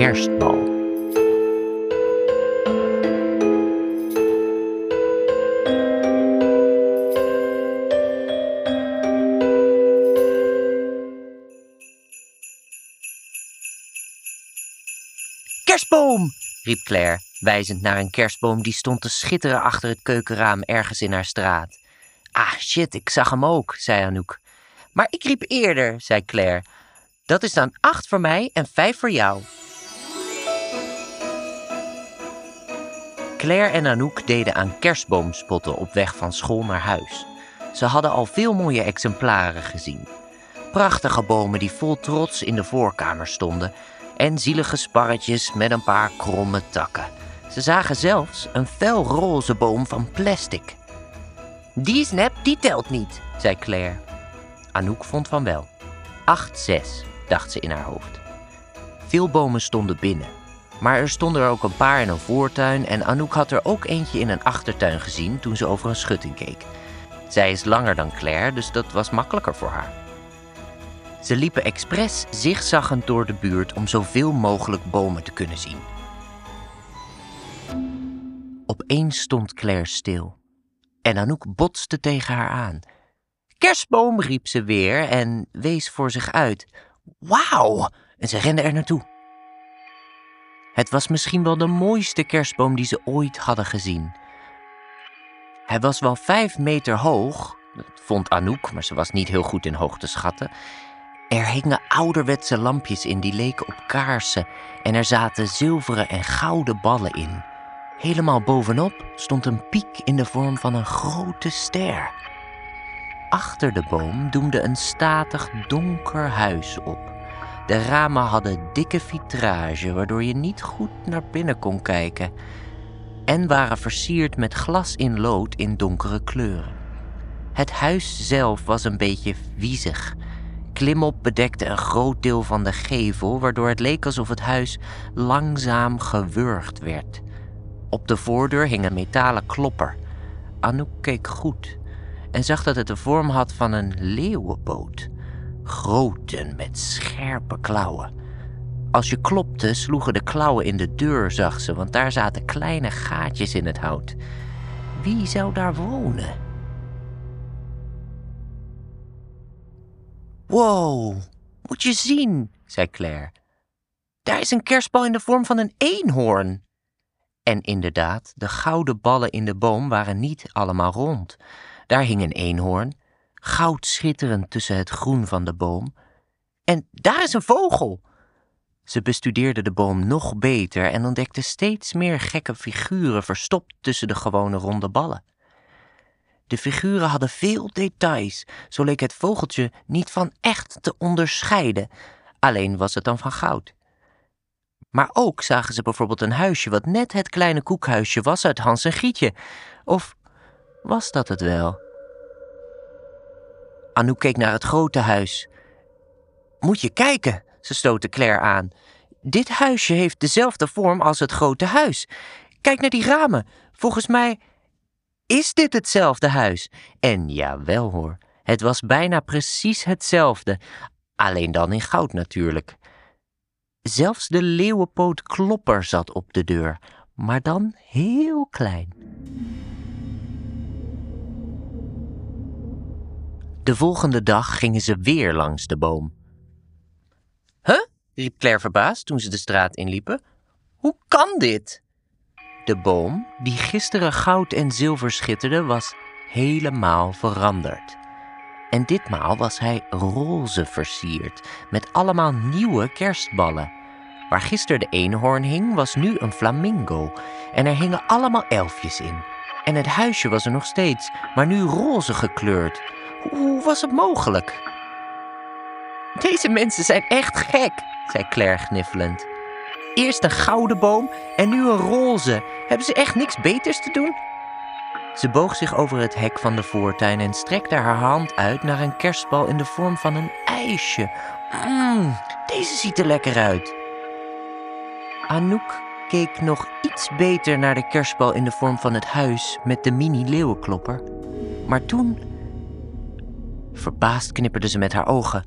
kerstbal. Kerstboom! riep Claire, wijzend naar een kerstboom die stond te schitteren achter het keukenraam ergens in haar straat. Ah, shit, ik zag hem ook, zei Anouk. Maar ik riep eerder, zei Claire. Dat is dan acht voor mij en vijf voor jou. Claire en Anouk deden aan kerstboomspotten op weg van school naar huis. Ze hadden al veel mooie exemplaren gezien. Prachtige bomen die vol trots in de voorkamer stonden en zielige sparretjes met een paar kromme takken. Ze zagen zelfs een felroze boom van plastic. Die is nep, die telt niet, zei Claire. Anouk vond van wel. Acht zes, dacht ze in haar hoofd. Veel bomen stonden binnen, maar er stonden er ook een paar in een voortuin en Anouk had er ook eentje in een achtertuin gezien toen ze over een schutting keek. Zij is langer dan Claire, dus dat was makkelijker voor haar. Ze liepen expres zigzaggend door de buurt om zoveel mogelijk bomen te kunnen zien. Opeens stond Claire stil en Anouk botste tegen haar aan. Kerstboom, riep ze weer en wees voor zich uit. Wauw! En ze rende er naartoe. Het was misschien wel de mooiste kerstboom die ze ooit hadden gezien. Hij was wel vijf meter hoog, dat vond Anouk, maar ze was niet heel goed in hoogte schatten. Er hingen ouderwetse lampjes in die leken op kaarsen en er zaten zilveren en gouden ballen in. Helemaal bovenop stond een piek in de vorm van een grote ster. Achter de boom doemde een statig donker huis op. De ramen hadden dikke vitrage, waardoor je niet goed naar binnen kon kijken, en waren versierd met glas in lood in donkere kleuren. Het huis zelf was een beetje wiezig. Klimop bedekte een groot deel van de gevel, waardoor het leek alsof het huis langzaam gewurgd werd. Op de voordeur hing een metalen klopper. Anouk keek goed en zag dat het de vorm had van een leeuwenpoot. Grote met scherpe klauwen. Als je klopte, sloegen de klauwen in de deur, zag ze, want daar zaten kleine gaatjes in het hout. Wie zou daar wonen? Wow, moet je zien, zei Claire. Daar is een kerstbal in de vorm van een eenhoorn. En inderdaad, de gouden ballen in de boom waren niet allemaal rond. Daar hing een eenhoorn, goud schitterend tussen het groen van de boom. En daar is een vogel! Ze bestudeerde de boom nog beter en ontdekte steeds meer gekke figuren verstopt tussen de gewone ronde ballen. De figuren hadden veel details, zo leek het vogeltje niet van echt te onderscheiden, alleen was het dan van goud. Maar ook zagen ze bijvoorbeeld een huisje wat net het kleine koekhuisje was uit Hans en Grietje. Of was dat het wel? Anouk keek naar het grote huis. Moet je kijken, ze stootte Claire aan. Dit huisje heeft dezelfde vorm als het grote huis. Kijk naar die ramen. Volgens mij is dit hetzelfde huis. En jawel hoor, het was bijna precies hetzelfde. Alleen dan in goud natuurlijk. Zelfs de leeuwenpoot klopper zat op de deur, maar dan heel klein. De volgende dag gingen ze weer langs de boom. Huh? riep Claire verbaasd toen ze de straat inliepen. Hoe kan dit? De boom, die gisteren goud en zilver schitterde, was helemaal veranderd. En ditmaal was hij roze versierd, met allemaal nieuwe kerstballen. Waar gisteren de eenhoorn hing, was nu een flamingo. En er hingen allemaal elfjes in. En het huisje was er nog steeds, maar nu roze gekleurd. Hoe was het mogelijk? Deze mensen zijn echt gek, zei Claire gniffelend. Eerst een gouden boom en nu een roze. Hebben ze echt niks beters te doen? Ze boog zich over het hek van de voortuin en strekte haar hand uit naar een kerstbal in de vorm van een ijsje. Mmm, deze ziet er lekker uit. Anouk keek nog iets beter naar de kerstbal in de vorm van het huis met de mini-leeuwenklopper. Maar toen. Verbaasd knipperde ze met haar ogen.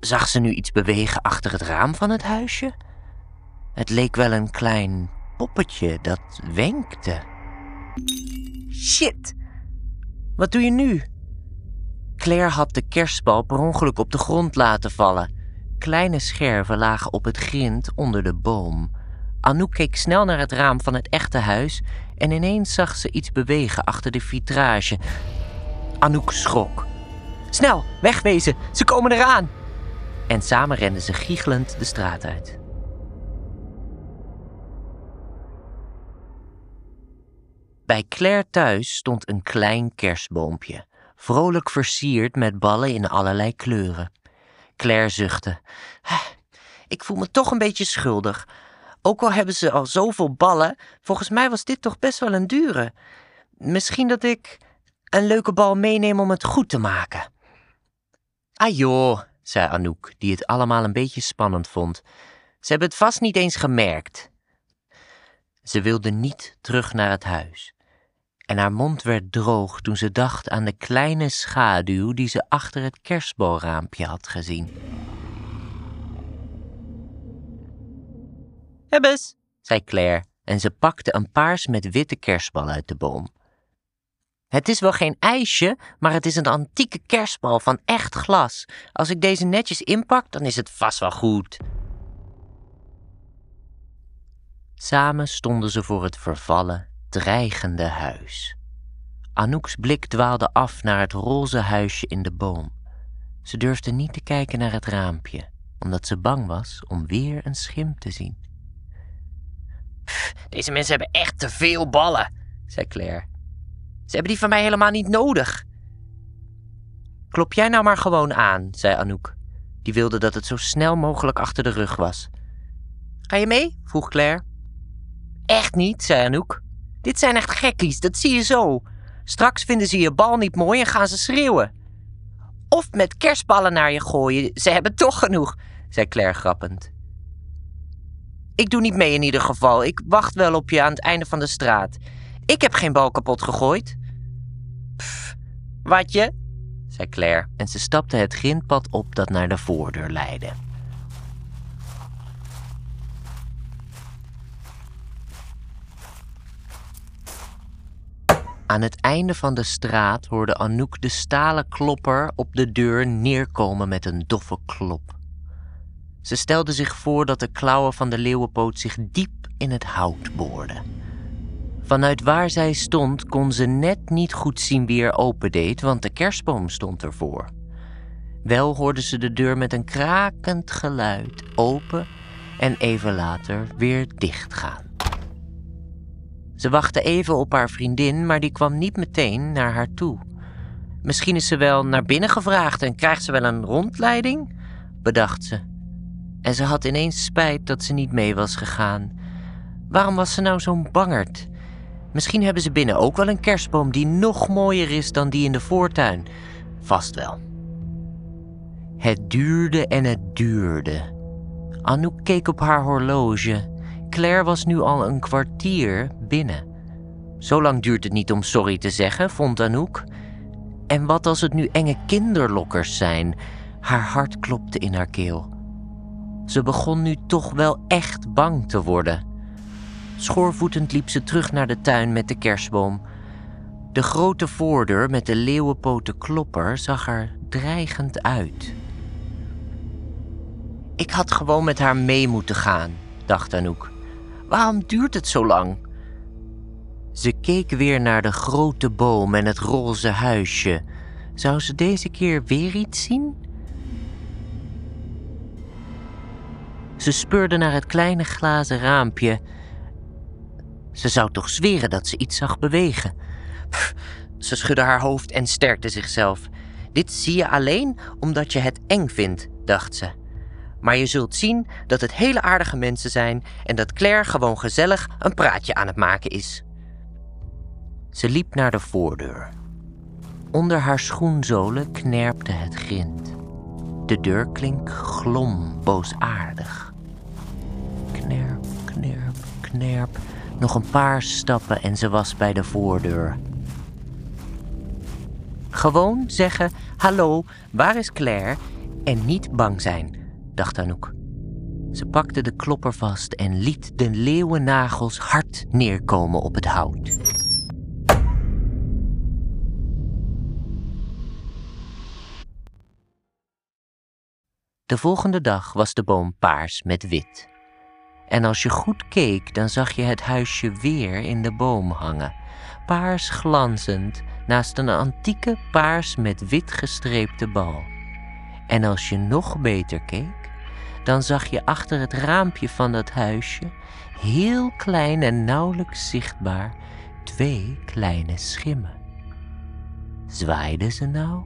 Zag ze nu iets bewegen achter het raam van het huisje? Het leek wel een klein poppetje dat wenkte. Shit! Wat doe je nu? Claire had de kerstbal per ongeluk op de grond laten vallen. Kleine scherven lagen op het grind onder de boom. Anouk keek snel naar het raam van het echte huis en ineens zag ze iets bewegen achter de vitrage. Anouk schrok. Snel, wegwezen, ze komen eraan! En samen renden ze giechelend de straat uit. Bij Claire thuis stond een klein kerstboompje, vrolijk versierd met ballen in allerlei kleuren. Claire zuchtte. Ik voel me toch een beetje schuldig. Ook al hebben ze al zoveel ballen, volgens mij was dit toch best wel een dure. Misschien dat ik een leuke bal meeneem om het goed te maken. Ah joh, zei Anouk, die het allemaal een beetje spannend vond. Ze hebben het vast niet eens gemerkt. Ze wilde niet terug naar het huis. En haar mond werd droog toen ze dacht aan de kleine schaduw die ze achter het kerstbalraampje had gezien. Hebbes, zei Claire en ze pakte een paars met witte kerstbal uit de boom. Het is wel geen ijsje, maar het is een antieke kerstbal van echt glas. Als ik deze netjes inpak, dan is het vast wel goed. Samen stonden ze voor het vervallen, dreigende huis. Anouk's blik dwaalde af naar het roze huisje in de boom. Ze durfde niet te kijken naar het raampje, omdat ze bang was om weer een schim te zien. deze mensen hebben echt te veel ballen, zei Claire. Ze hebben die van mij helemaal niet nodig. Klop jij nou maar gewoon aan, zei Anouk. Die wilde dat het zo snel mogelijk achter de rug was. Ga je mee? vroeg Claire. Echt niet, zei Anouk. Dit zijn echt gekkies, dat zie je zo. Straks vinden ze je bal niet mooi en gaan ze schreeuwen. Of met kerstballen naar je gooien, ze hebben toch genoeg, zei Claire grappend. Ik doe niet mee in ieder geval, ik wacht wel op je aan het einde van de straat. Ik heb geen bal kapot gegooid. Pff, wat je? zei Claire en ze stapte het grindpad op dat naar de voordeur leidde. Aan het einde van de straat hoorde Anouk de stalen klopper op de deur neerkomen met een doffe klop. Ze stelde zich voor dat de klauwen van de leeuwenpoot zich diep in het hout boorden. Vanuit waar zij stond kon ze net niet goed zien wie er opendeed, want de kerstboom stond ervoor. Wel hoorde ze de deur met een krakend geluid open en even later weer dichtgaan. Ze wachtte even op haar vriendin, maar die kwam niet meteen naar haar toe. Misschien is ze wel naar binnen gevraagd en krijgt ze wel een rondleiding, bedacht ze. En ze had ineens spijt dat ze niet mee was gegaan. Waarom was ze nou zo'n bangerd? Misschien hebben ze binnen ook wel een kerstboom die nog mooier is dan die in de voortuin. Vast wel. Het duurde en het duurde. Anouk keek op haar horloge. Claire was nu al een kwartier binnen. Zo lang duurt het niet om sorry te zeggen, vond Anouk. En wat als het nu enge kinderlokkers zijn? Haar hart klopte in haar keel. Ze begon nu toch wel echt bang te worden. Schoorvoetend liep ze terug naar de tuin met de kerstboom. De grote voordeur met de leeuwenpoten klopper zag er dreigend uit. Ik had gewoon met haar mee moeten gaan, dacht Anouk. Waarom duurt het zo lang? Ze keek weer naar de grote boom en het roze huisje. Zou ze deze keer weer iets zien? Ze speurde naar het kleine glazen raampje. Ze zou toch zweren dat ze iets zag bewegen. Pff, ze schudde haar hoofd en sterkte zichzelf. Dit zie je alleen omdat je het eng vindt, dacht ze. Maar je zult zien dat het hele aardige mensen zijn en dat Claire gewoon gezellig een praatje aan het maken is. Ze liep naar de voordeur. Onder haar schoenzolen knerpte het grind. De deurklink glom boosaardig. Knerp, knerp, knerp. Nog een paar stappen en ze was bij de voordeur. Gewoon zeggen: Hallo, waar is Claire? En niet bang zijn, dacht Anouk. Ze pakte de klopper vast en liet de leeuwennagels hard neerkomen op het hout. De volgende dag was de boom paars met wit. En als je goed keek, dan zag je het huisje weer in de boom hangen, paars glanzend naast een antieke paars met wit gestreepte bal. En als je nog beter keek, dan zag je achter het raampje van dat huisje, heel klein en nauwelijks zichtbaar, twee kleine schimmen. Zwaaiden ze nou?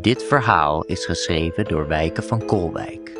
Dit verhaal is geschreven door Wijken van Kolwijk.